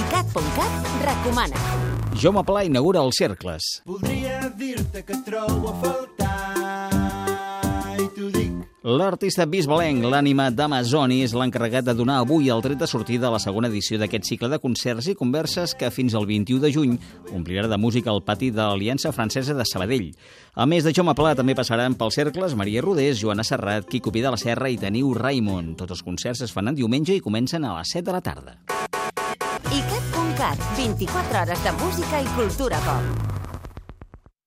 ICAT.cat recomana. Jaume Pla inaugura els cercles. Voldria dir-te que trobo a faltar. L'artista bisbalenc, l'ànima d'Amazoni, és l'encarregat de donar avui el tret de sortida a la segona edició d'aquest cicle de concerts i converses que fins al 21 de juny omplirà de música al pati de l'Aliança Francesa de Sabadell. A més de Jaume Pla, també passaran pels cercles Maria Rodés, Joana Serrat, Quico Pida la Serra i Teniu Raimon. Tots els concerts es fan en diumenge i comencen a les 7 de la tarda. ICAT.cat, 24 hores de música i cultura pop.